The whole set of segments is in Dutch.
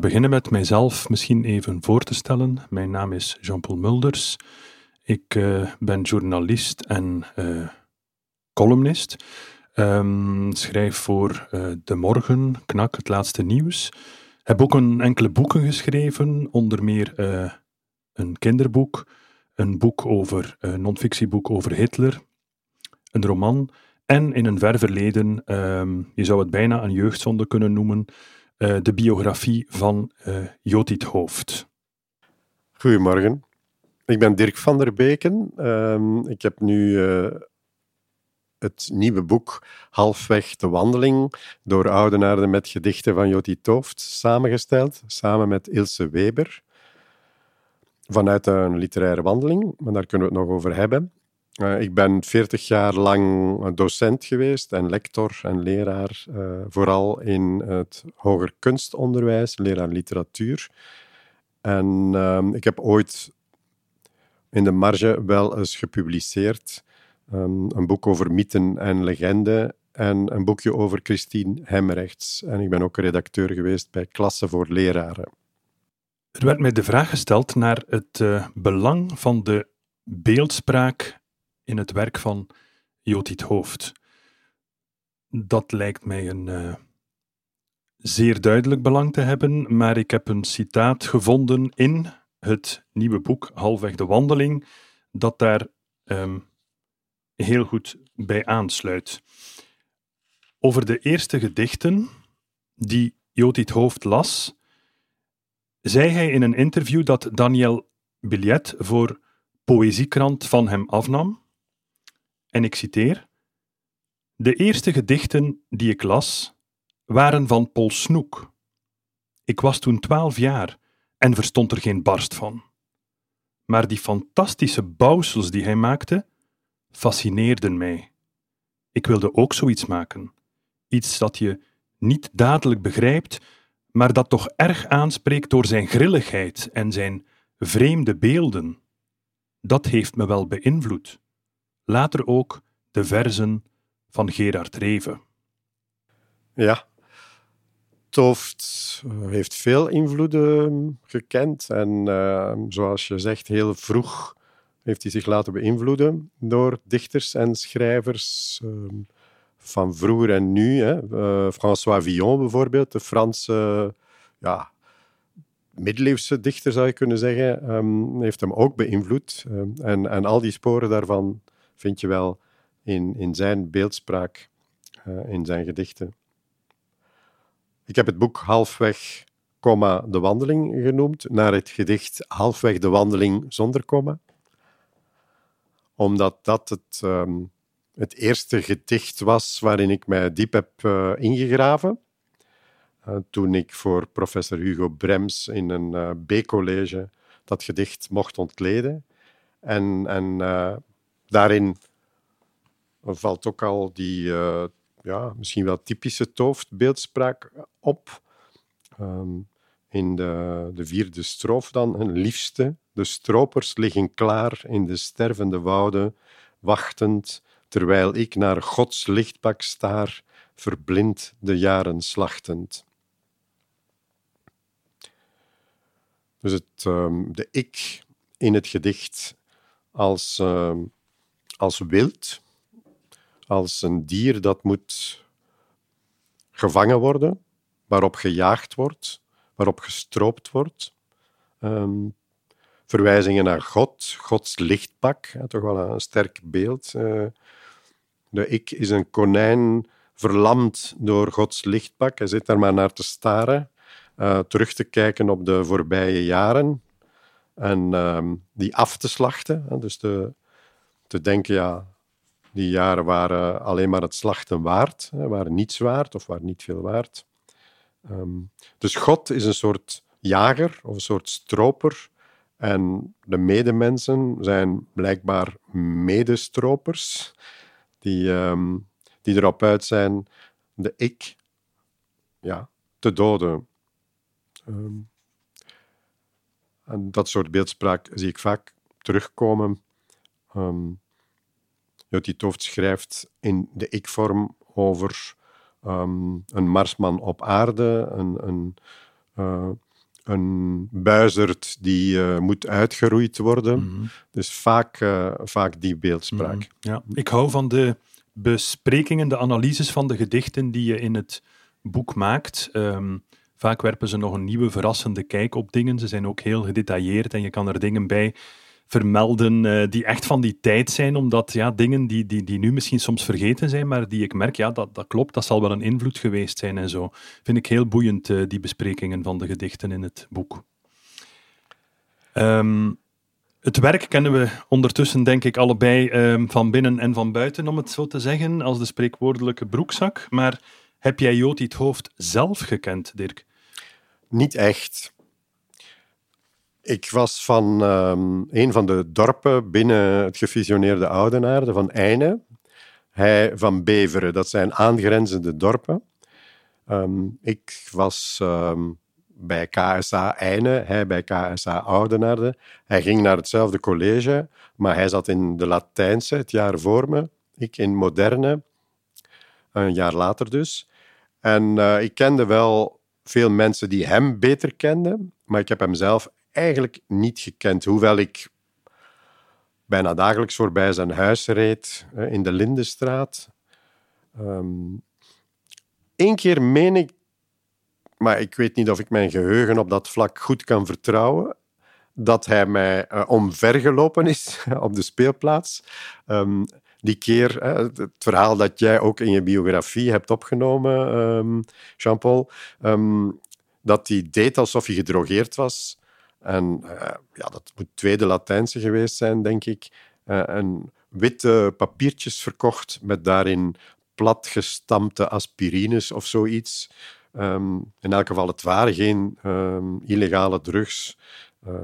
Beginnen met mijzelf misschien even voor te stellen. Mijn naam is Jean-Paul Mulders. Ik eh, ben journalist en eh, columnist. Ehm, schrijf voor uh, De Morgen, Knak, het laatste nieuws. Heb ook een enkele boeken geschreven, onder meer een kinderboek, een boek over, een non-fictieboek over Hitler, een roman en in een ver verleden, ehm, je zou het bijna een jeugdzonde kunnen noemen, uh, de biografie van uh, Jotit Hoofd. Goedemorgen. Ik ben Dirk van der Beken. Uh, ik heb nu uh, het nieuwe boek Halfweg de Wandeling door Oudenaarde met gedichten van Jotit Hoofd samengesteld, samen met Ilse Weber. Vanuit een literaire wandeling, maar daar kunnen we het nog over hebben. Uh, ik ben 40 jaar lang docent geweest en lector en leraar, uh, vooral in het hoger kunstonderwijs, leraar literatuur. En uh, ik heb ooit in de marge wel eens gepubliceerd um, een boek over mythen en legenden en een boekje over Christine Hemrechts. En ik ben ook redacteur geweest bij Klassen voor Leraren. Er werd mij de vraag gesteld naar het uh, belang van de beeldspraak in het werk van Jotit Hoofd. Dat lijkt mij een uh, zeer duidelijk belang te hebben, maar ik heb een citaat gevonden in het nieuwe boek Halfweg de Wandeling, dat daar um, heel goed bij aansluit. Over de eerste gedichten die Jotit Hoofd las, zei hij in een interview dat Daniel Billet voor Poëziekrant van hem afnam en ik citeer: De eerste gedichten die ik las waren van Paul Snoek. Ik was toen twaalf jaar en verstond er geen barst van. Maar die fantastische bouwsels die hij maakte, fascineerden mij. Ik wilde ook zoiets maken. Iets dat je niet dadelijk begrijpt, maar dat toch erg aanspreekt door zijn grilligheid en zijn vreemde beelden. Dat heeft me wel beïnvloed later ook de verzen van Gerard Reven. Ja, Toft eh, heeft veel invloeden gekend en uh, zoals je zegt, heel vroeg heeft hij zich laten beïnvloeden door dichters en schrijvers uh, van vroeger en nu. Hè. Uh, François Villon bijvoorbeeld, de Franse ja, middeleeuwse dichter zou je kunnen zeggen, um, heeft hem ook beïnvloed. en, en al die sporen daarvan vind je wel in, in zijn beeldspraak, uh, in zijn gedichten. Ik heb het boek Halfweg, komma, de wandeling genoemd, naar het gedicht Halfweg de wandeling zonder komma. Omdat dat het, um, het eerste gedicht was waarin ik mij diep heb uh, ingegraven. Uh, toen ik voor professor Hugo Brems in een B-college dat gedicht mocht ontleden. En, en daarin valt ook al die uh, ja, misschien wel typische toofdbeeldspraak op. Um, in de, de, vierde stroof dan, een liefste. De stropers liggen klaar in de stervende wouden, wachtend, terwijl ik naar Gods lichtbak staar, verblind de jaren slachtend. Dus het, um, de ik in het gedicht als um, als wild, als een dier dat moet gevangen worden, waarop gejaagd wordt, waarop gestroopt wordt. Um, verwijzingen naar God, Gods lichtpak, toch wel een sterk beeld. Uh, de ik is een konijn verlamd door Gods lichtpak. Hij zit daar maar naar te staren, uh, terug te kijken op de voorbije jaren. en ehm, die af te slachten. Dus te, te denken, ja, die jaren waren alleen maar het slachten waard, hè, waren niets waard of waren niet veel waard. Ehm, dus God is een soort jager of een soort stroper. En de medemensen zijn blijkbaar medestropers die, ehm, die erop uit zijn de ik ja, te doden. Ehm, en dat soort beeldspraak zie ik vaak terugkomen. Joti Toft schrijft in de ik-vorm over een marsman op aarde, een, een, uh, een buizerd die uh, moet uitgeroeid worden. Mhm. Dus vaak, uh, vaak die beeldspraak. Mm Ja, ik hou van de besprekingen, de analyses van de gedichten die je in het boek maakt. Um, vaak werpen ze nog een nieuwe, verrassende kijk op dingen. Ze zijn ook heel gedetailleerd en je kan er dingen bij vermelden uh, die echt van die tijd zijn, omdat ja, dingen die, die, die nu misschien soms vergeten zijn, maar die ik merk, ja, dat, dat klopt, dat zal wel een invloed geweest zijn en zo. Vind ik heel boeiend, uh, die besprekingen van de gedichten in het boek. Um, het werk kennen we ondertussen, denk ik, allebei um, van binnen en van buiten, om het zo te zeggen, als de spreekwoordelijke broekzak. Maar heb jij Joti het hoofd zelf gekend, Dirk? Niet echt. Ik was van um, een van de dorpen binnen het gefusioneerde Oudenaarde, van Eine. Hij van Beveren, dat zijn aangrenzende dorpen. Um, ik was um, bij KSA Eine, hij bij KSA Oudenaarde. Hij ging naar hetzelfde college, maar hij zat in de Latijnse het jaar voor me. Ik in Moderne, een jaar later dus. En uh, ik kende wel veel mensen die hem beter kenden, maar ik heb hem zelf eigenlijk niet gekend. Hoewel ik bijna dagelijks voorbij zijn huis reed in de Lindenstraat. Eén keer meen ik, maar ik weet niet of ik mijn geheugen op dat vlak goed kan vertrouwen, dat hij mij uh, omvergelopen is op de speelplaats. Um, die keer, het verhaal dat jij ook in je biografie hebt opgenomen, um, Jean-Paul, dat hij deed alsof hij gedrogeerd was. En uh, ja, dat moet tweede Latijnse geweest zijn, denk ik. Uh, en witte papiertjes verkocht met daarin platgestampte aspirines of zoiets. Um, in elk geval, het waren geen um, illegale drugs. Uh,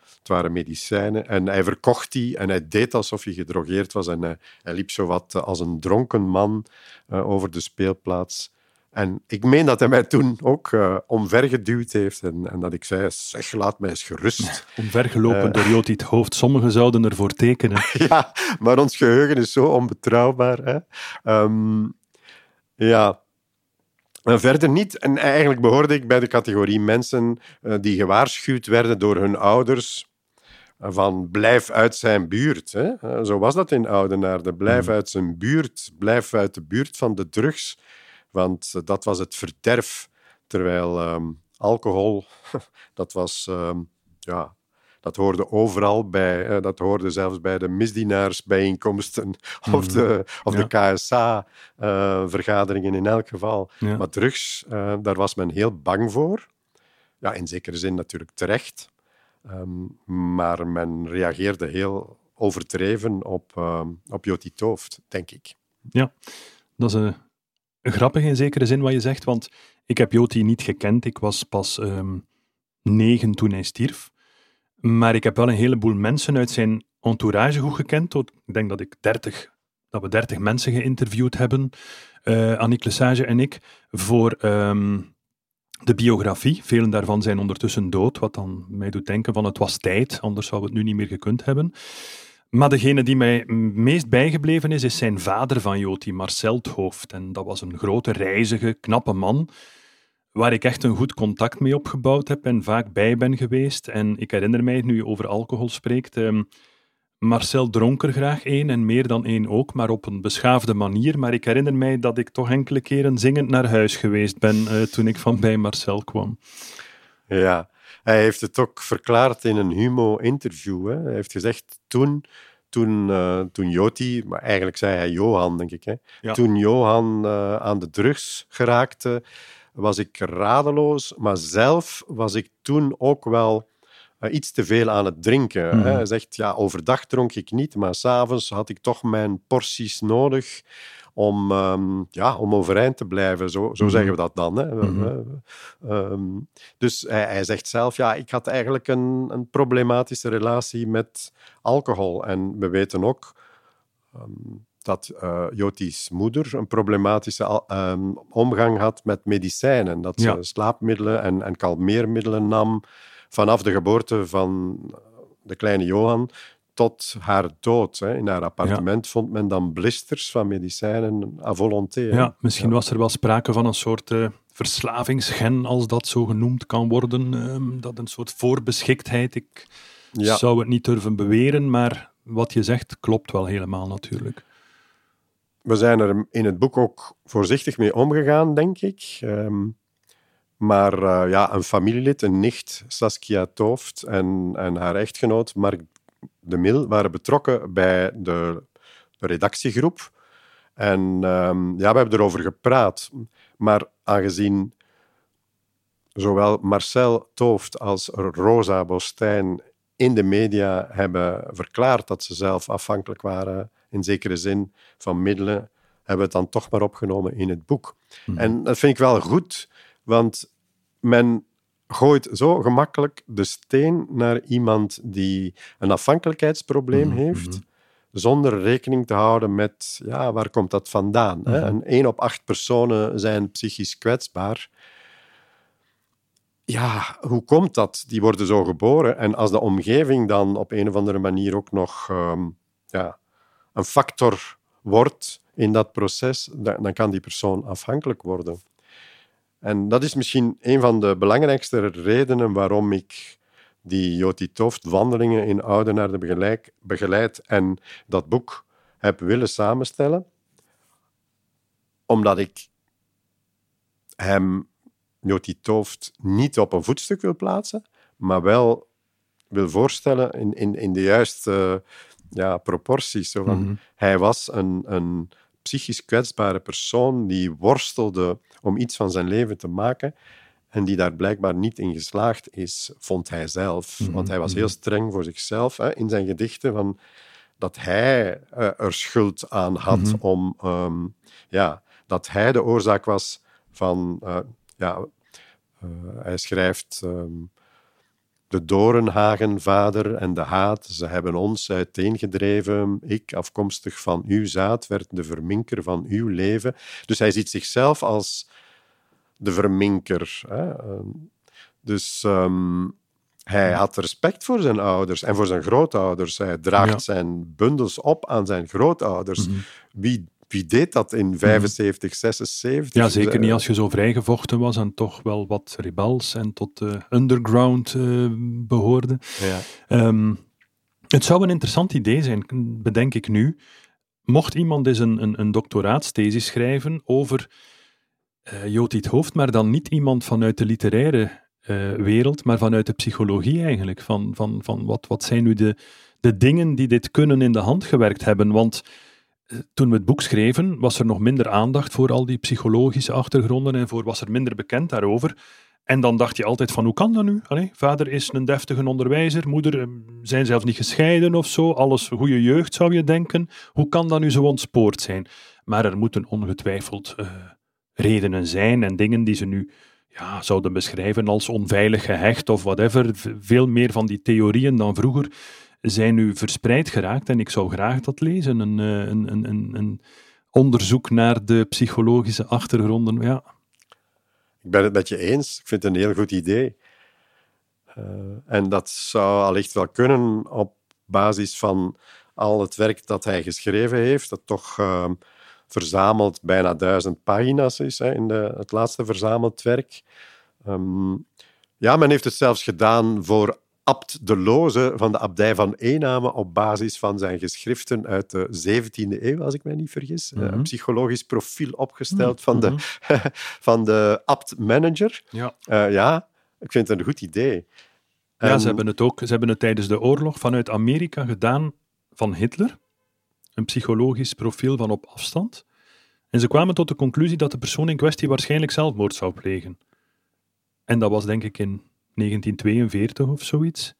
het waren medicijnen. En hij verkocht die en hij deed alsof hij gedrogeerd was. En hij, liep zo wat als een dronken man over de speelplaats. En ik meen dat hij mij toen ook uh, omvergeduwd heeft en, en, dat ik zei, zeg, laat mij eens gerust. Omvergelopen uh, door Joti het hoofd. Sommigen zouden ervoor tekenen. ja, maar ons geheugen is zo onbetrouwbaar. Hè? Um, ja, en verder niet. En eigenlijk behoorde ik bij de categorie mensen uh, die gewaarschuwd werden door hun ouders van blijf uit zijn buurt. Hè? Zo was dat in Oudenaarde. Blijf mm. uit zijn buurt. Blijf uit de buurt van de drugs. Want dat was het verderf. Terwijl um, alcohol, dat was... Um, ja, dat hoorde overal bij. Dat hoorde zelfs bij de misdienaarsbijeenkomsten of de, of ja. de KSA-vergaderingen uh, in elk geval. Ja. Maar drugs, uh, daar was men heel bang voor. Ja, in zekere zin natuurlijk terecht. Um, maar men reageerde heel overdreven op, op Joti Tooft, denk ik. Ja, dat is een grappig in zekere zin wat je zegt, want ik heb Joti niet gekend. Ik was pas um, negen toen hij stierf. Maar ik heb wel een heleboel mensen uit zijn entourage goed gekend. Ik denk dat, ik 30, dat we dertig mensen geïnterviewd hebben, uh, Annick Lesage en ik, voor um, de biografie. Velen daarvan zijn ondertussen dood, wat dan mij doet denken van het was tijd, anders zou het nu niet meer gekund hebben. Maar degene die mij meest bijgebleven is, is zijn vader van Joti, Marcel Hoofd. En dat was een grote, reizige, knappe man, waar ik echt een goed contact mee opgebouwd heb en vaak bij ben geweest. En ik herinner mij, nu je over alcohol spreekt, um, Marcel dronk er graag één en meer dan één ook, maar op een beschaafde manier. Maar ik herinner mij dat ik toch enkele keren zingend naar huis geweest ben uh, toen ik van bij Marcel kwam. Ja, hij heeft het ook verklaard in een Humo-interview. Hij heeft gezegd, toen, toen, uh, toen Joti, maar eigenlijk zei hij Johan, denk ik. Hè? Ja. Toen Johan uh, aan de drugs geraakte, was ik radeloos. Maar zelf was ik toen ook wel eh, iets te veel aan het drinken. Mhm. Hij zegt, ja, overdag dronk ik niet, maar s'avonds had ik toch mijn porties nodig om, ehm, ja, om overeind te blijven. Zo, zo zeggen we dat dan. Hè. Mhm. Eh, ehm, dus hij, hij zegt zelf, ja, ik had eigenlijk een, een problematische relatie met alcohol. En we weten ook ehm, dat eh Joti's moeder een problematische omgang had met medicijnen. Dat ze Ja. slaapmiddelen en, en kalmeermiddelen nam vanaf de geboorte van de kleine Johan tot haar dood. Hè. In haar appartement vond men dan blisters van medicijnen à volonté. hè. Ja, misschien was er wel sprake van een soort eh, verslavingsgen, als dat zo genoemd kan worden. ehm, dat een soort voorbeschiktheid. Ik Ja. zou het niet durven beweren, maar wat je zegt klopt wel helemaal natuurlijk. We zijn er in het boek ook voorzichtig mee omgegaan, denk ik. Ehm, maar eh, ja, een familielid, een nicht, Saskia Tooft, en, en haar echtgenoot Mark de Mil waren betrokken bij de, redactiegroep. En ehm, ja, we hebben erover gepraat. Maar aangezien zowel Marcel Tooft als Rosa Bostijn in de media hebben verklaard dat ze zelf afhankelijk waren, in zekere zin, van middelen, hebben we het dan toch maar opgenomen in het boek. En dat vind ik wel goed, want men gooit zo gemakkelijk de steen naar iemand die een afhankelijkheidsprobleem Mhm, heeft, zonder rekening te houden met, ja, waar komt dat vandaan? hè? Mhm. En één op acht personen zijn psychisch kwetsbaar. Ja, hoe komt dat? Die worden zo geboren. En als de omgeving dan op een of andere manier ook nog ehm, ja, een factor wordt in dat proces, dan, dan kan die persoon afhankelijk worden. En dat is misschien een van de belangrijkste redenen waarom ik die Joti Toft wandelingen in Oudenaarde begeleid, begeleid en dat boek heb willen samenstellen. Omdat ik hem, Joti Toft, niet op een voetstuk wil plaatsen, maar wel wil voorstellen in, in, in de juiste ja, proporties. Zo van, Mhm. Hij was een, een psychisch kwetsbare persoon die worstelde om iets van zijn leven te maken en die daar blijkbaar niet in geslaagd is, vond hij zelf. Mhm, Want hij was mhm. heel streng voor zichzelf hè, in zijn gedichten van dat hij eh, er schuld aan had Mhm. om... ehm, ja, dat hij de oorzaak was van... eh, ja, eh, hij schrijft... ehm, de doornhagen, vader, en de haat, ze hebben ons uiteengedreven. Ik, afkomstig van uw zaad, werd de verminker van uw leven. Dus hij ziet zichzelf als de verminker. Hè? Ehm, Dus ehm, hij had respect voor zijn ouders en voor zijn grootouders. Hij draagt Ja. zijn bundels op aan zijn grootouders. Mhm. Wie, wie deed dat in 75, 76? Ja, zeker niet Eh, als je zo vrijgevochten was en toch wel wat rebels en tot de underground eh, behoorde. Ja. Ehm, het zou een interessant idee zijn, bedenk ik nu. Mocht iemand eens een, een, een doctoraatsthesis schrijven over eh Jotiet Hoofd, maar dan niet iemand vanuit de literaire wereld, maar vanuit de psychologie eigenlijk. Van, van, van wat, wat zijn nu de, de dingen die dit kunnen in de hand gewerkt hebben? Want toen we het boek schreven, was er nog minder aandacht voor al die psychologische achtergronden en voor was er minder bekend daarover. En dan dacht je altijd van, hoe kan dat nu? Vader is een deftige onderwijzer, moeder eh, zijn zelfs niet gescheiden of zo, alles goede jeugd zou je denken. Hoe kan dat nu zo ontspoord zijn? Maar er moeten ongetwijfeld eh, redenen zijn en dingen die ze nu ja, zouden beschrijven als onveilig gehecht of whatever. Veel meer van die theorieën dan vroeger zijn nu verspreid geraakt en ik zou graag dat lezen. Een, eh, een, een, een, een onderzoek naar de psychologische achtergronden. Ja, Ik ben het met je eens. Ik vind het een heel goed idee. Eh, en dat zou allicht wel kunnen op basis van al het werk dat hij geschreven heeft, dat toch ehm, verzameld bijna duizend pagina's is hè, in de, het laatste verzameld werk. Ehm, ja, men heeft het zelfs gedaan voor Abt de Loze van de abdij van Eename op basis van zijn geschriften uit de 17e eeuw, als ik mij niet vergis. Eh, Mhm. Een psychologisch profiel opgesteld van de, Mhm. van de abt-manager. ja. Eh, ja, ik vind het een goed idee. Ja, En- ze hebben het ook. Ze hebben het tijdens de oorlog vanuit Amerika gedaan van Hitler. Een psychologisch profiel van op afstand. En ze kwamen tot de conclusie dat de persoon in kwestie waarschijnlijk zelfmoord zou plegen. En dat was denk ik in 1942 of zoiets.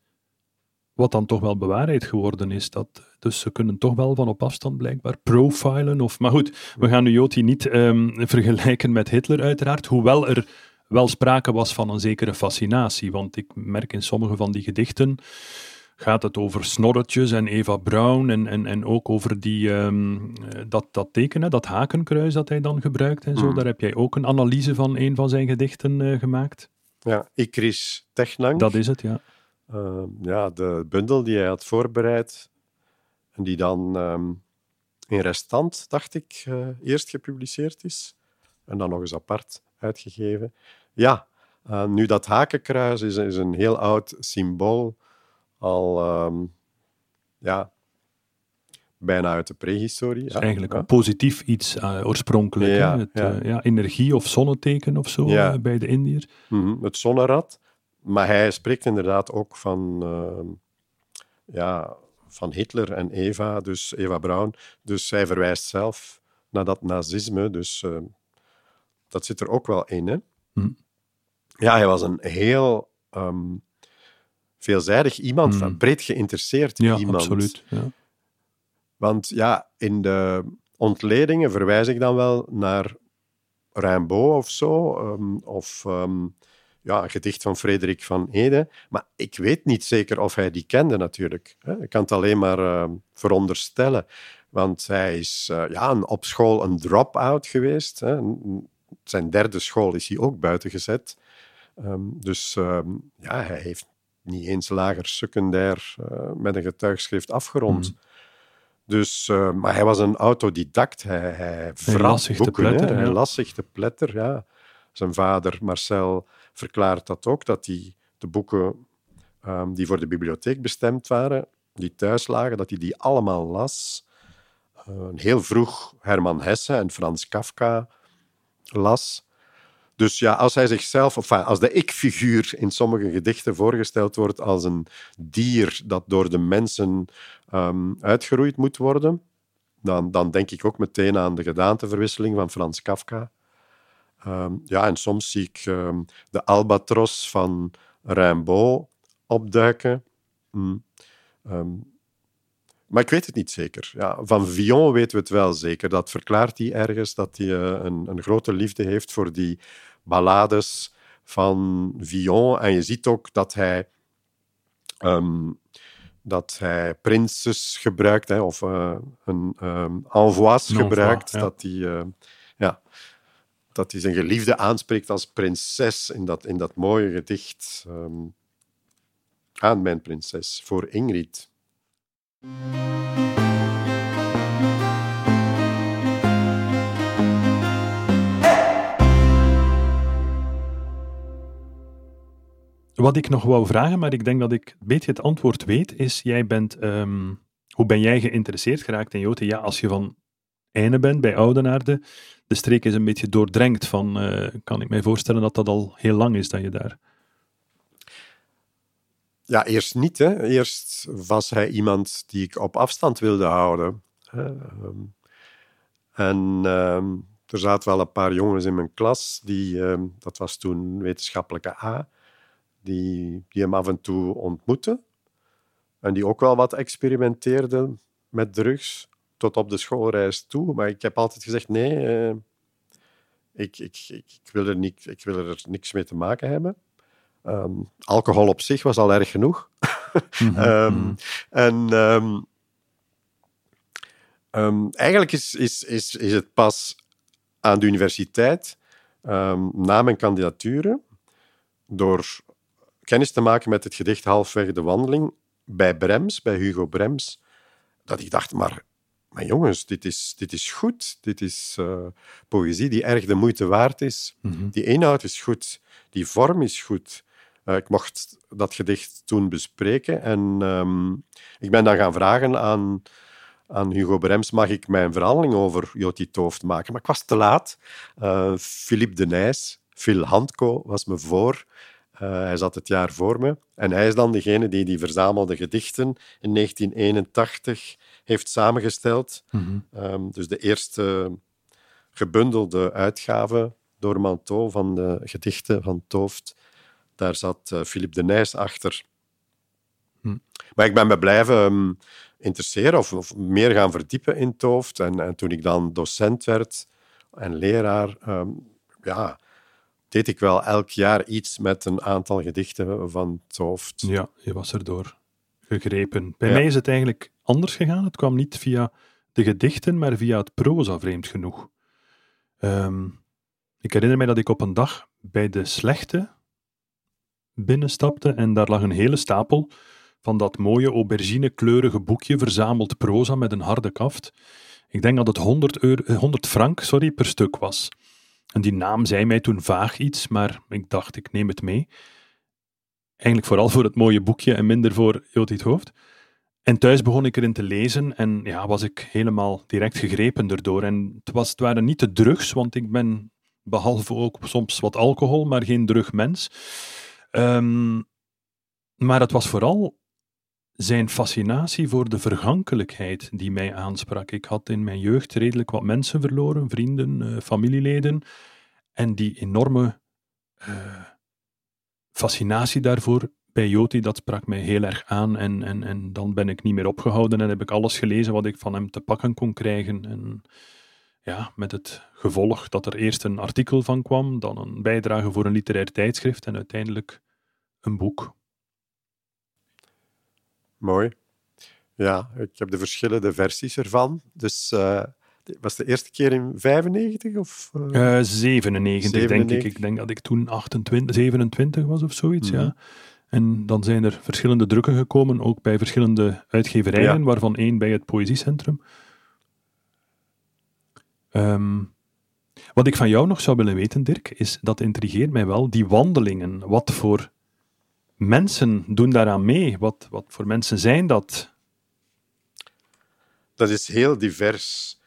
wat dan toch wel bewaarheid geworden is. Dat, dus ze kunnen toch wel van op afstand blijkbaar profilen. Of, maar goed, we gaan nu Joti niet ehm, vergelijken met Hitler uiteraard, hoewel er wel sprake was van een zekere fascinatie. Want ik merk in sommige van die gedichten gaat het over snorretjes en Eva Braun en, en, en ook over die, ehm, dat, dat tekenen, dat hakenkruis dat hij dan gebruikt en zo. Hmm. Daar heb jij ook een analyse van een van zijn gedichten uh, gemaakt. Ja, Ikris Technang. Dat is het, ja. Uh, ja, de bundel die hij had voorbereid en die dan um, in restant, dacht ik, uh, eerst gepubliceerd is en dan nog eens apart uitgegeven. Ja, uh, nu dat hakenkruis is, is een heel oud symbool al um, ja, bijna uit de prehistorie. Ja. Eigenlijk een positief iets uh, oorspronkelijk. Ja, Het, ja. Uh, ja, energie of zonneteken of zo uh, bij de Indiërs. Mm -hmm. Het zonnerad. Maar hij spreekt inderdaad ook van, ehm, ja, van Hitler en Eva, dus Eva Braun. Dus hij verwijst zelf naar dat nazisme. Dus ehm, dat zit er ook wel in. Hè? Mm. Ja, hij was een heel um, veelzijdig iemand, mm. van breed geïnteresseerd ja, iemand. Absoluut, ja. Want ja, in de ontledingen verwijs ik dan wel naar Rimbaud of zo, um, of um, ja, een gedicht van Frederik van Ede. Maar ik weet niet zeker of hij die kende natuurlijk. Ik kan het alleen maar uh, veronderstellen. Want hij is uh, ja, een, op school een drop-out geweest. Hè. Zijn derde school is hij ook buiten gezet. Dus ja, hij heeft niet eens lager secundair uh, met een getuigschrift afgerond. Mm. Dus, uh, maar hij was een autodidact. Hij, hij, hij las zich boeken, te pletter. Hij ja. las zich te pletter, ja. Zijn vader, Marcel, verklaart dat ook, dat hij de boeken um, die voor de bibliotheek bestemd waren, die thuis lagen, dat hij die allemaal las. Uh, heel vroeg Herman Hesse en Frans Kafka las. Dus ja, als hij zichzelf, of als de ik-figuur in sommige gedichten voorgesteld wordt als een dier dat door de mensen um, uitgeroeid moet worden, dan, dan denk ik ook meteen aan de gedaanteverwisseling van Frans Kafka. Um, ja, en soms zie ik um, de albatros van Rimbaud opduiken. Mm. Maar ik weet het niet zeker. Ja, van Villon weten we het wel zeker. Dat verklaart hij ergens dat hij uh, een, een, grote liefde heeft voor die ballades van Villon. En je ziet ook dat hij, um, dat hij prinses gebruikt, hè, of uh, een um, envois gebruikt. Ja. Dat, hij, uh, ja, dat hij zijn geliefde aanspreekt als prinses in dat, in dat mooie gedicht. Um, aan mijn prinses, voor Ingrid. Wat ik nog wou vragen, maar ik denk dat ik een beetje het antwoord weet, is: jij bent, um, hoe ben jij geïnteresseerd geraakt in Joten? Ja, als je van Einde bent bij Oudenaarde, de streek is een beetje doordrenkt van, uh, kan ik mij voorstellen dat dat al heel lang is dat je daar ja, eerst niet. Hè. Eerst was hij iemand die ik op afstand wilde houden. Um, en um, er zaten wel een paar jongens in mijn klas, die, um, dat was toen wetenschappelijke A, die, die hem af en toe ontmoetten. En die ook wel wat experimenteerden met drugs, tot op de schoolreis toe. Maar ik heb altijd gezegd, nee, uh, ik, ik, ik, ik, wil er niet, ik wil er niks mee te maken hebben. Um, alcohol op zich was al erg genoeg. Mm -hmm. um, en um, eigenlijk is, is, is, is het pas aan de universiteit, na mijn kandidaturen, door kennis te maken met het gedicht Halfweg de wandeling bij Brems, bij Hugo Brems, dat ik dacht, maar, maar jongens, dit is, dit is goed. Dit is uh, poëzie die erg de moeite waard is. Mm -hmm. Die inhoud is goed. Die vorm is goed. Uh, ik mocht dat gedicht toen bespreken en um, ik ben dan gaan vragen aan, aan Hugo Brems, mag ik mijn verhandeling over Joti Tooft maken? Maar ik was te laat. Uh, Philippe de Nijs, Phil Handko was me voor. Uh, hij zat het jaar voor me. En hij is dan degene die die verzamelde gedichten in 1981 heeft samengesteld. Mm -hmm. um, dus de eerste gebundelde uitgave door Manteau van de gedichten van Tooft daar zat uh, Philippe de Nijs achter. Hm. Maar ik ben me blijven ehm, interesseren of, of meer gaan verdiepen in het hoofd. En, en toen ik dan docent werd en leraar, ehm, ja, deed ik wel elk jaar iets met een aantal gedichten van het hoofd. Ja, je was erdoor gegrepen. Bij Ja. mij is het eigenlijk anders gegaan. Het kwam niet via de gedichten, maar via het proza, vreemd genoeg. Ehm, ik herinner mij dat ik op een dag bij de slechte binnenstapte en daar lag een hele stapel van dat mooie aubergine-kleurige boekje verzameld proza met een harde kaft. Ik denk dat het 100, euro, eh, 100 frank sorry, per stuk was. En die naam zei mij toen vaag iets, maar ik dacht, ik neem het mee. Eigenlijk vooral voor het mooie boekje en minder voor Jodit Hoofd. En thuis begon ik erin te lezen en ja, was ik helemaal direct gegrepen erdoor. En het, was, het waren niet de drugs, want ik ben behalve ook soms wat alcohol, maar geen drugmens. Ehm maar het was vooral zijn fascinatie voor de vergankelijkheid die mij aansprak. Ik had in mijn jeugd redelijk wat mensen verloren, vrienden, eh, familieleden. En die enorme eh, fascinatie daarvoor bij Joti, dat sprak mij heel erg aan. En, en, en dan ben ik niet meer opgehouden en heb ik alles gelezen wat ik van hem te pakken kon krijgen. En ja, met het gevolg dat er eerst een artikel van kwam, dan een bijdrage voor een literair tijdschrift en uiteindelijk een boek. Mooi. Ja, ik heb de verschillende versies ervan. Dus eh, was de eerste keer in 95 of? eh? Eh 97, denk ik. 97. Ik denk dat ik toen 28, 27 was of zoiets, Mhm. ja. En dan zijn er verschillende drukken gekomen, ook bij verschillende uitgeverijen, Ja. waarvan één bij het Poëziecentrum. Ehm, wat ik van jou nog zou willen weten, Dirk, is, dat intrigeert mij wel, die wandelingen. Wat voor mensen doen daaraan mee? Wat, wat voor mensen zijn dat? Dat is heel divers.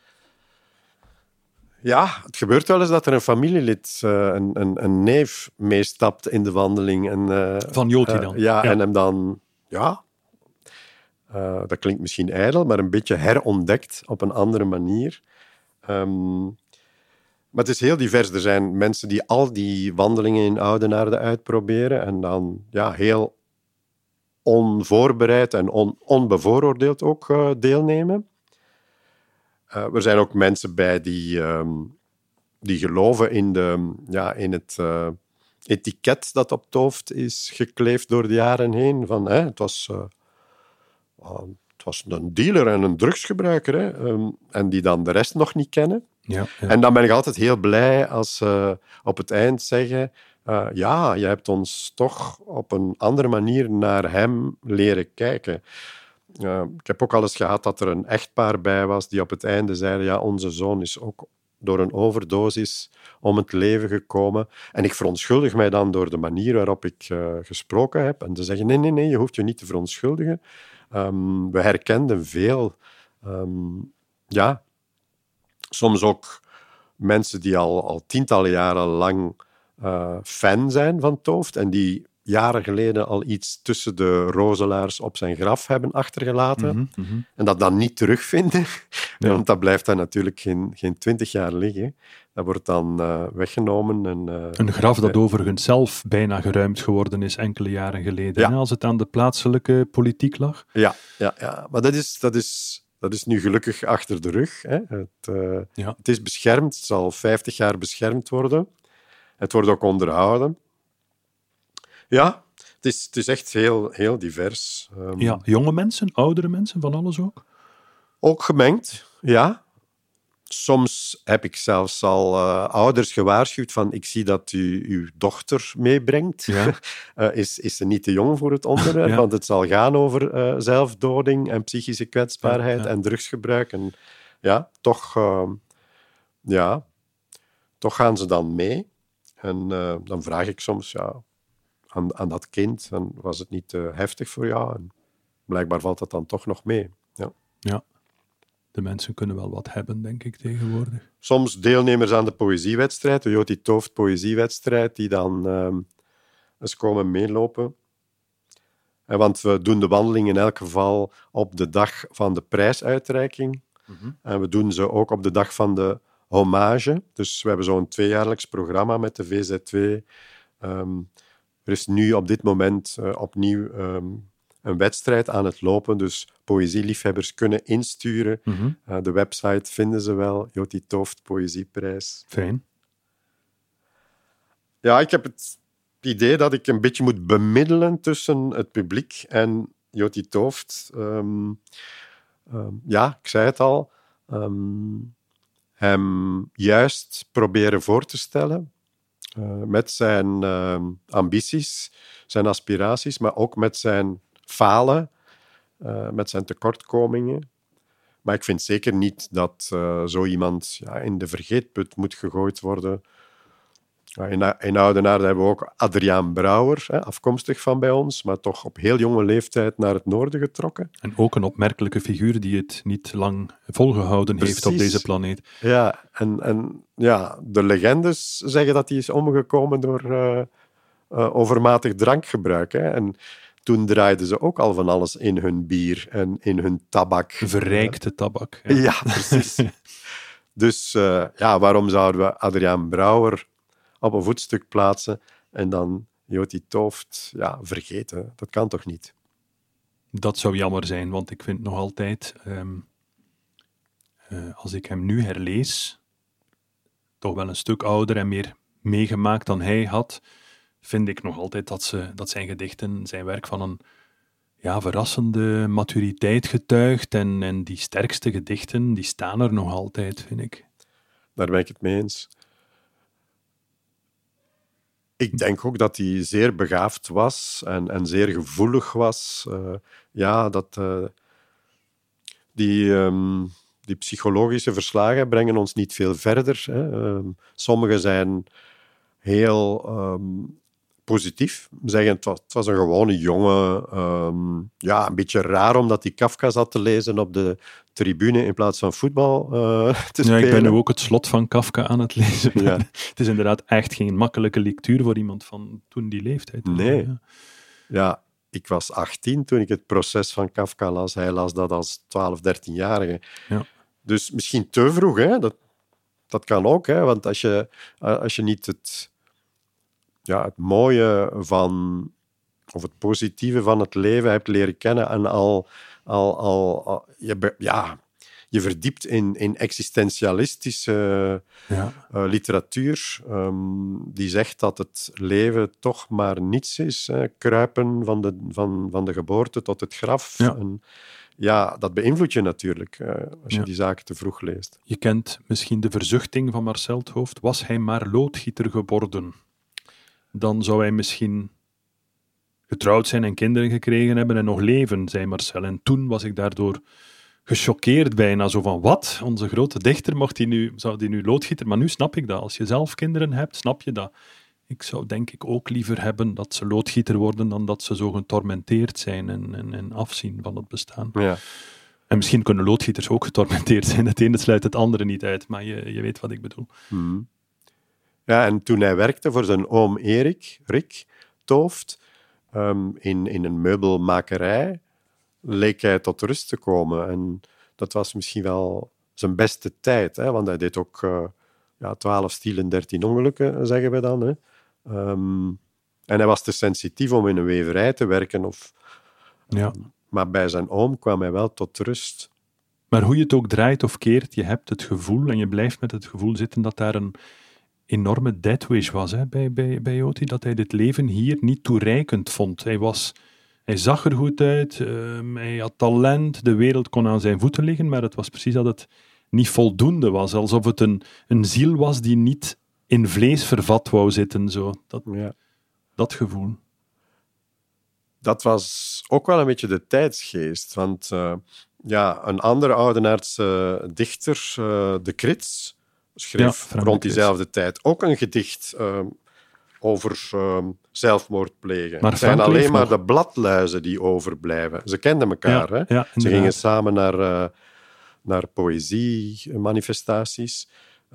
Ja, het gebeurt wel eens dat er een familielid, eh, een, een, een neef, meestapt in de wandeling. En, eh, Van Joti eh, dan? ja, Ja. en hem dan, ja, dat klinkt misschien ijdel, maar een beetje herontdekt op een andere manier. Ehm, maar het is heel divers. Er zijn mensen die al die wandelingen in Oudenaarde uitproberen en dan ja, heel onvoorbereid en on, onbevooroordeeld ook eh, deelnemen. Eh, er zijn ook mensen bij die, ehm, die geloven in, de, ja, in het eh, etiket dat op het hoofd is gekleefd door de jaren heen. Van, hè, het, was, het was een dealer en een drugsgebruiker. Hè, ehm, en die dan de rest nog niet kennen. Ja, ja. En dan ben ik altijd heel blij als ze op het eind zeggen: eh, Ja, je hebt ons toch op een andere manier naar hem leren kijken. Eh, ik heb ook al eens gehad dat er een echtpaar bij was die op het einde zeiden: Ja, onze zoon is ook door een overdosis om het leven gekomen. En ik verontschuldig mij dan door de manier waarop ik eh, gesproken heb. En ze zeggen: Nee, nee, nee, je hoeft je niet te verontschuldigen. Ehm, we herkenden veel. Ehm, ja, soms ook mensen die al, al tientallen jaren lang eh, fan zijn van Tooft en die jaren geleden al iets tussen de rozelaars op zijn graf hebben achtergelaten Mhm, mhm. en dat dan niet terugvinden. Ja. Want dat blijft dan natuurlijk geen, geen twintig jaar liggen. Dat wordt dan eh, weggenomen. En, eh, Een graf dat eh, overigens zelf bijna geruimd geworden is enkele jaren geleden, Ja. hè, als het aan de plaatselijke politiek lag. Ja, ja, ja. maar dat is, dat, is, dat is nu gelukkig achter de rug. Hè. Het, Ja. het is beschermd, het zal 50 jaar beschermd worden. Het wordt ook onderhouden. Ja, het is, het is echt heel, heel divers. Ehm, Ja, jonge mensen, oudere mensen, van alles ook. Ook gemengd, ja. Soms heb ik zelfs al eh, ouders gewaarschuwd van ik zie dat u uw dochter meebrengt. Ja. Eh, is, is ze niet te jong voor het onderwerp? Ja. Want het zal gaan over eh, zelfdoding en psychische kwetsbaarheid Ja, ja. en drugsgebruik. En ja, toch, ehm, ja, toch gaan ze dan mee. En eh, dan vraag ik soms ja, aan, aan dat kind, dan was het niet te heftig voor jou? En blijkbaar valt dat dan toch nog mee. Ja. Ja. De mensen kunnen wel wat hebben, denk ik, tegenwoordig. soms deelnemers aan de poëziewedstrijd, de Joti Tooft poëziewedstrijd, die dan ehm, eens komen meelopen. En want we doen de wandeling in elk geval op de dag van de prijsuitreiking. En we doen ze ook op de dag van de hommage. Dus we hebben zo'n tweejaarlijks programma met de VZ2. Ehm, er is nu op dit moment eh, opnieuw ehm, een wedstrijd aan het lopen, dus poëzieliefhebbers kunnen insturen. Mhm. Uh, de website vinden ze wel, Joti Tooft Poëzieprijs. Fijn. Ja, ik heb het idee dat ik een beetje moet bemiddelen tussen het publiek en Joti Tooft. Um, um, ja, ik zei het al. Um, hem juist proberen voor te stellen uh, met zijn uh, ambities, zijn aspiraties, maar ook met zijn falen, uh, met zijn tekortkomingen. Maar ik vind zeker niet dat uh, zo iemand ja, in de vergeetput moet gegooid worden. In, Oudenaarde hebben we ook Adriaan Brouwer, afkomstig van bij ons, maar toch op heel jonge leeftijd naar het noorden getrokken. En ook een opmerkelijke figuur die het niet lang volgehouden Precies. heeft op deze planeet. Ja, en, en ja, de legendes zeggen dat hij is omgekomen door uh, uh, overmatig drankgebruik. Hè. En toen draaiden ze ook al van alles in hun bier en in hun tabak. Verrijkte tabak. Ja, ja precies. dus uh, ja, waarom zouden we Adriaan Brouwer op een voetstuk plaatsen en dan Joti Tooft ja, vergeten? Dat kan toch niet? Dat zou jammer zijn, want ik vind nog altijd, um, uh, als ik hem nu herlees, toch wel een stuk ouder en meer meegemaakt dan hij had, vind ik nog altijd dat, ze, dat zijn gedichten, zijn werk van een ja, verrassende maturiteit getuigt. En, en die sterkste gedichten, die staan er nog altijd, vind ik. Daar ben ik het mee eens. Ik denk ook dat hij zeer begaafd was en, en zeer gevoelig was. Uh, ja, dat uh, die, um, die psychologische verslagen brengen ons niet veel verder. Hè. Um, sommige zijn heel um, positief. Zeggen het was, het was een gewone jongen. Um, ja, een beetje raar omdat hij Kafka zat te lezen op de tribune in plaats van voetbal uh, te spelen. Ja, ik ben nu ook het slot van Kafka aan het lezen. Ja. het is inderdaad echt geen makkelijke lectuur voor iemand van toen die leeftijd. Nee. Ja. ja, ik was 18 toen ik het proces van Kafka las. Hij las dat als 12, 13-jarige. Ja. Dus misschien te vroeg, hè? Dat, dat kan ook, hè? want als je, als je niet het, ja, het mooie van, of het positieve van het leven hebt leren kennen en al, al, al, al je, ja, je verdiept in, in existentialistische ja. uh, literatuur, um, die zegt dat het leven toch maar niets is. Hè? Kruipen van de, van, van de geboorte tot het graf. Ja. En, ja, dat beïnvloedt je natuurlijk uh, als je Ja. die zaken te vroeg leest. Je kent misschien de verzuchting van Marcel het Hoofd. Was hij maar loodgieter geworden, dan zou hij misschien getrouwd zijn en kinderen gekregen hebben en nog leven, zei Marcel. En toen was ik daardoor gechoqueerd bijna, zo van wat? Onze grote dichter, mocht die nu, zou die nu loodgieter? Maar nu snap ik dat. Als je zelf kinderen hebt, snap je dat. Ik zou denk ik ook liever hebben dat ze loodgieter worden dan dat ze zo getormenteerd zijn en, en, en afzien van het bestaan. Ja. En misschien kunnen loodgieters ook getormenteerd zijn. Het ene sluit het andere niet uit, maar je, je weet wat ik bedoel. Mhm. Ja, en toen hij werkte voor zijn oom Erik, Rick Tooft, um, in, in een meubelmakerij, leek hij tot rust te komen. En dat was misschien wel zijn beste tijd, hè? want hij deed ook uh, ja, 12 stielen, 13 ongelukken, zeggen we dan. Hè? Um, en hij was te sensitief om in een weverij te werken. Of, Ja. maar bij zijn oom kwam hij wel tot rust. Maar hoe je het ook draait of keert, je hebt het gevoel en je blijft met het gevoel zitten dat daar een enorme deathwish was hè, bij, bij, bij Joti, dat hij dit leven hier niet toereikend vond. Hij, was, hij zag er goed uit, um, hij had talent, de wereld kon aan zijn voeten liggen, maar het was precies dat het niet voldoende was, alsof het een, een ziel was die niet in vlees vervat wou zitten. Zo. Dat, Ja. dat gevoel. dat was ook wel een beetje de tijdsgeest. Want uh, ja, een andere oudenaardse dichter, uh, De Krits, schreef ja, rond diezelfde tijd ook een gedicht uh, over zelfmoord plegen. Maar het zijn alleen maar de bladluizen die overblijven. Ze kenden elkaar. Ja, hè? ja, Ze gingen samen naar, uh, naar poëzie-manifestaties.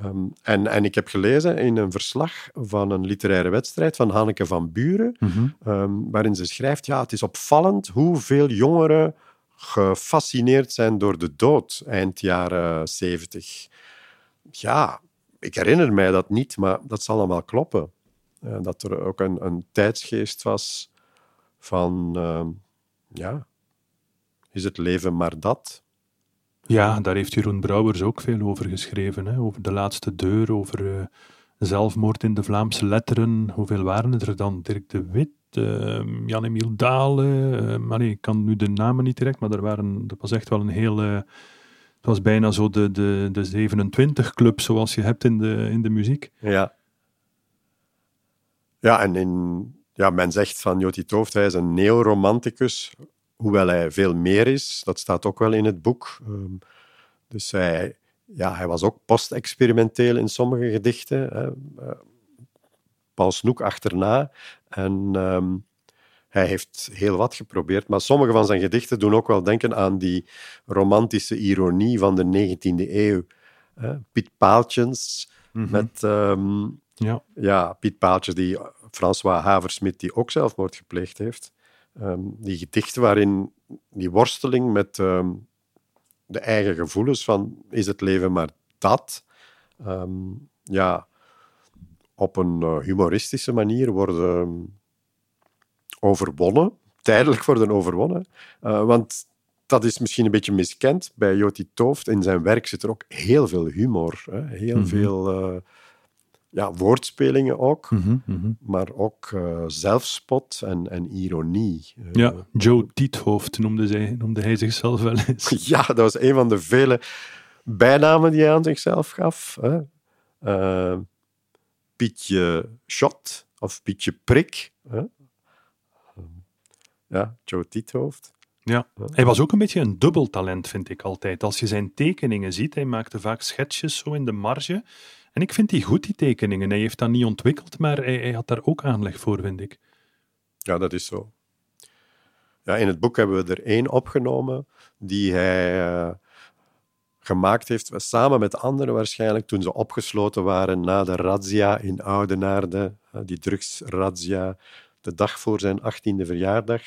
Um, en, en ik heb gelezen in een verslag van een literaire wedstrijd van Hanneke van Buren, Mhm. um, waarin ze schrijft, ja, het is opvallend hoeveel jongeren gefascineerd zijn door de dood eind jaren zeventig. Ja, ik herinner mij dat niet, maar dat zal wel kloppen. Uh, dat er ook een, een tijdsgeest was van uh, ja, is het leven maar dat? Ja, daar heeft Jeroen Brouwers ook veel over geschreven. Hè? Over de laatste deur, over uh, zelfmoord in de Vlaamse letteren. Hoeveel waren er dan? Dirk de Wit, uh, Jan-Emiel Dalen. Maar nee, ik kan nu de namen niet direct, maar er waren, dat was echt wel een heel... het was bijna zo de, de, de 27-club zoals je hebt in de, in de muziek. Ja. Ja, en in, ja, men zegt van Joti Tooft, hij is een neoromanticus, hoewel hij veel meer is. Dat staat ook wel in het boek. Um, dus hij, ja, hij was ook post-experimenteel in sommige gedichten. Hè. Uh, Paul Snoek achterna. En um, hij heeft heel wat geprobeerd, maar sommige van zijn gedichten doen ook wel denken aan die romantische ironie van de 19e eeuw. Hè. Piet Paaltjens mm -hmm. met... Um, ja. ja, Piet Paaltjes, die François Haversmit, die ook zelfmoord gepleegd heeft. Um, die gedichten waarin die worsteling met um, de eigen gevoelens van is het leven maar dat, ja, op een uh, humoristische manier worden overwonnen, tijdelijk worden overwonnen. Uh, want dat is misschien een beetje miskend. Bij Joti Tooft in zijn werk zit er ook heel veel humor, hè? heel mm -hmm. veel... Uh, ja, woordspelingen ook, mm -hmm. maar ook uh, zelfspot en, en ironie. Ja, Joe Tiethoofd noemde, zij, noemde hij zichzelf wel eens. ja, dat was een van de vele bijnamen die hij aan zichzelf gaf. Hè. Pietje Shot of Pietje Prik. Hè. Ja, Joe Tiethoofd. Ja, hij was ook een beetje een dubbel talent, vind ik altijd. Als je zijn tekeningen ziet, hij maakte vaak schetsjes zo in de marge. En ik vind die goed, die tekeningen. Hij heeft dat niet ontwikkeld, maar hij, hij, had daar ook aanleg voor, vind ik. Ja, dat is zo. Ja, in het boek hebben we er één opgenomen die hij uh, gemaakt heeft, samen met anderen waarschijnlijk, toen ze opgesloten waren na de razzia in Oudenaarde, uh, die drugsrazzia, de dag voor zijn 18e verjaardag.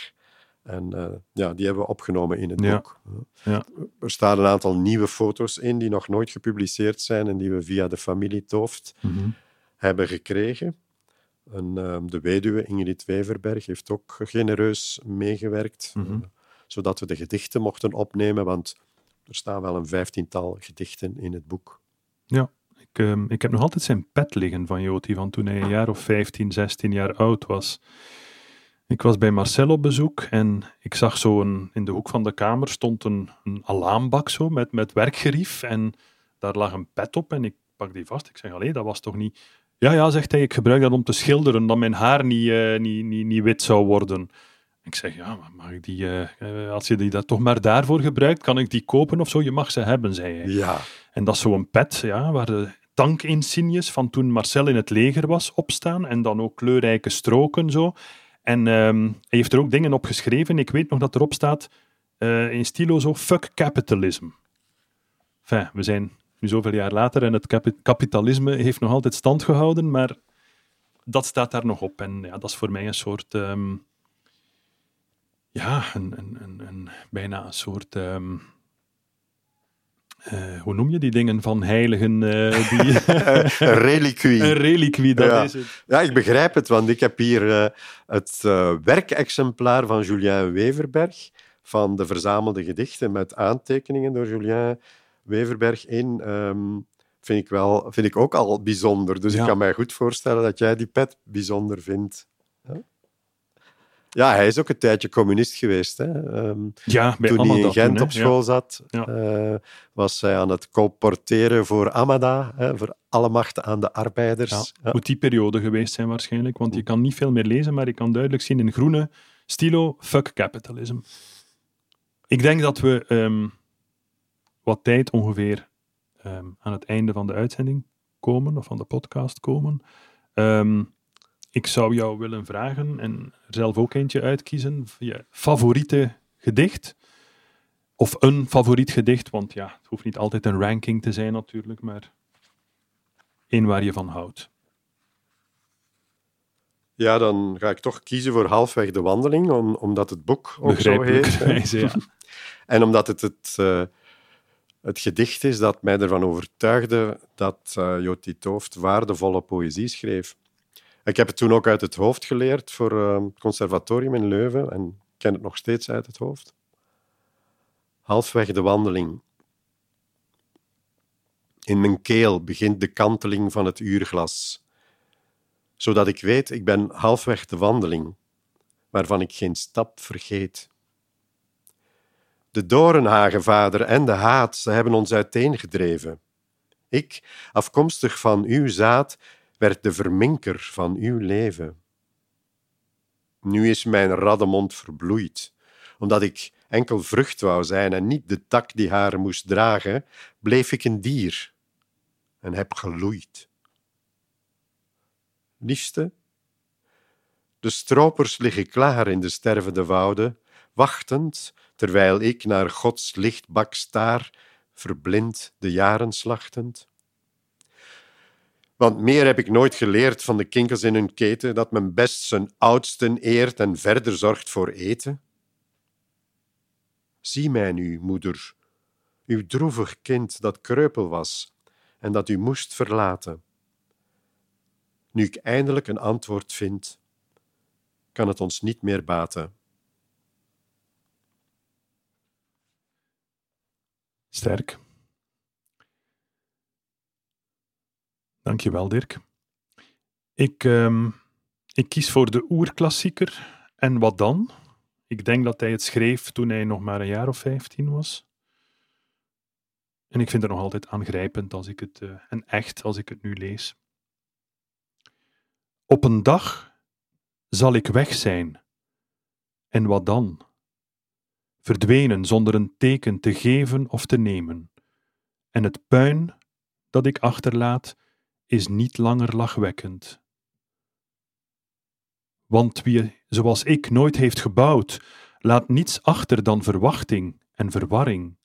En uh, ja, die hebben we opgenomen in het ja. boek. Ja. Er staan een aantal nieuwe foto's in die nog nooit gepubliceerd zijn en die we via de familie Tooft mm -hmm. hebben gekregen. En, uh, de weduwe Ingrid Weverberg heeft ook genereus meegewerkt, mm -hmm. uh, zodat we de gedichten mochten opnemen, want er staan wel een vijftiental gedichten in het boek. Ja, ik, ik heb nog altijd zijn pet liggen van Joti, van toen hij een jaar of 15, 16 jaar oud was. Ik was bij Marcel op bezoek en ik zag zo een, in de hoek van de kamer stond een, een alarmbak zo met, met werkgerief en daar lag een pet op en ik pak die vast. Ik zeg, allee, dat was toch niet... Ja, ja, zegt hij, ik gebruik dat om te schilderen, dat mijn haar niet, uh, niet, niet, niet wit zou worden. Ik zeg, ja, maar mag ik die, uh, als je die dat toch maar daarvoor gebruikt, kan ik die kopen of zo? Je mag ze hebben, zei hij. Ja. En dat is zo'n pet, ja, waar de tankinsignes van toen Marcel in het leger was opstaan en dan ook kleurrijke stroken zo. En um, hij heeft er ook dingen op geschreven. Ik weet nog dat erop staat uh, in stilo zo, fuck capitalism. We zijn nu zoveel jaar later en het kap kapitalisme heeft nog altijd stand gehouden, maar dat staat daar nog op. En ja, dat is voor mij een soort, um, ja, een, een, een, bijna een soort... Um, uh, hoe noem je die dingen van heiligen? Uh, die... een reliquie. Een reliquie, dat ja. is het. Ja, ik begrijp het, want ik heb hier uh, het werkexemplaar van Julien Weverberg van de verzamelde gedichten met aantekeningen door Julien Weverberg in. Um, vind, ik wel, vind ik ook al bijzonder. Dus ja. ik kan mij goed voorstellen dat jij die pet bijzonder vindt. Ja, hij is ook een tijdje communist geweest. Hè. Um, ja, bij toen hij in Gent toen, op school ja. zat, Ja. uh, was hij aan het colporteren voor Amada, hè, voor alle machten aan de arbeiders. Ja. Moet die periode geweest zijn waarschijnlijk, want je kan niet veel meer lezen, maar je kan duidelijk zien in groene stilo, fuck capitalism. Ik denk dat we um, wat tijd ongeveer um, aan het einde van de uitzending komen, of van de podcast komen. Ik zou jou willen vragen, en er zelf ook eentje uitkiezen, je favoriete gedicht. Of een favoriet gedicht, want ja, het hoeft niet altijd een ranking te zijn natuurlijk, maar één waar je van houdt. Ja, dan ga ik toch kiezen voor halfweg de wandeling, om, omdat het boek ook zo heet. Wijze, ja. en omdat het het, uh, het gedicht is dat mij ervan overtuigde dat uh, Joti Tooft waardevolle poëzie schreef. Ik heb het toen ook uit het hoofd geleerd voor uh, het conservatorium in Leuven. En ken het nog steeds uit het hoofd. Halfweg de wandeling. In mijn keel begint de kanteling van het uurglas, zodat ik weet ik ben halfweg de wandeling, waarvan ik geen stap vergeet. De doornhagenvader en de haat, ze hebben ons uiteengedreven. Ik, afkomstig van uw zaad, werd de verminker van uw leven. Nu is mijn raddemond verbloeid, omdat ik enkel vrucht wou zijn en niet de tak die haar moest dragen, bleef ik een dier en heb geloeid. Liefste, de stropers liggen klaar in de stervende wouden, wachtend terwijl ik naar Gods lichtbak staar, verblind de jaren slachtend. Want meer heb ik nooit geleerd van de kinkels in hun keten, dat men best zijn oudsten eert en verder zorgt voor eten. Zie mij nu, moeder, uw droevig kind dat kreupel was en dat u moest verlaten. Nu ik eindelijk een antwoord vind, kan het ons niet meer baten. Sterk. Dankjewel, Dirk. Ik, um, ik kies voor de oerklassieker. En wat dan? Ik denk dat hij het schreef toen hij nog maar een jaar of vijftien was. En ik vind het nog altijd aangrijpend als ik het, uh, en echt als ik het nu lees. Op een dag zal ik weg zijn. En wat dan? Verdwenen zonder een teken te geven of te nemen. En het puin dat ik achterlaat is niet langer lachwekkend. Want wie zoals ik nooit heeft gebouwd, laat niets achter dan verwachting en verwarring.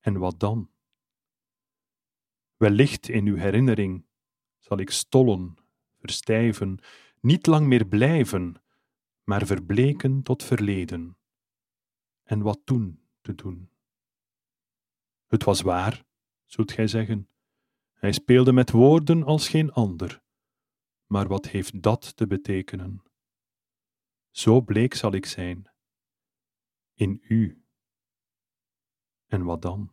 En wat dan? Wellicht in uw herinnering zal ik stollen, verstijven, niet lang meer blijven, maar verbleken tot verleden. En wat toen te doen? Het was waar, zult gij zeggen. Hij speelde met woorden als geen ander. Maar wat heeft dat te betekenen? Zo bleek zal ik zijn. In u. En wat dan?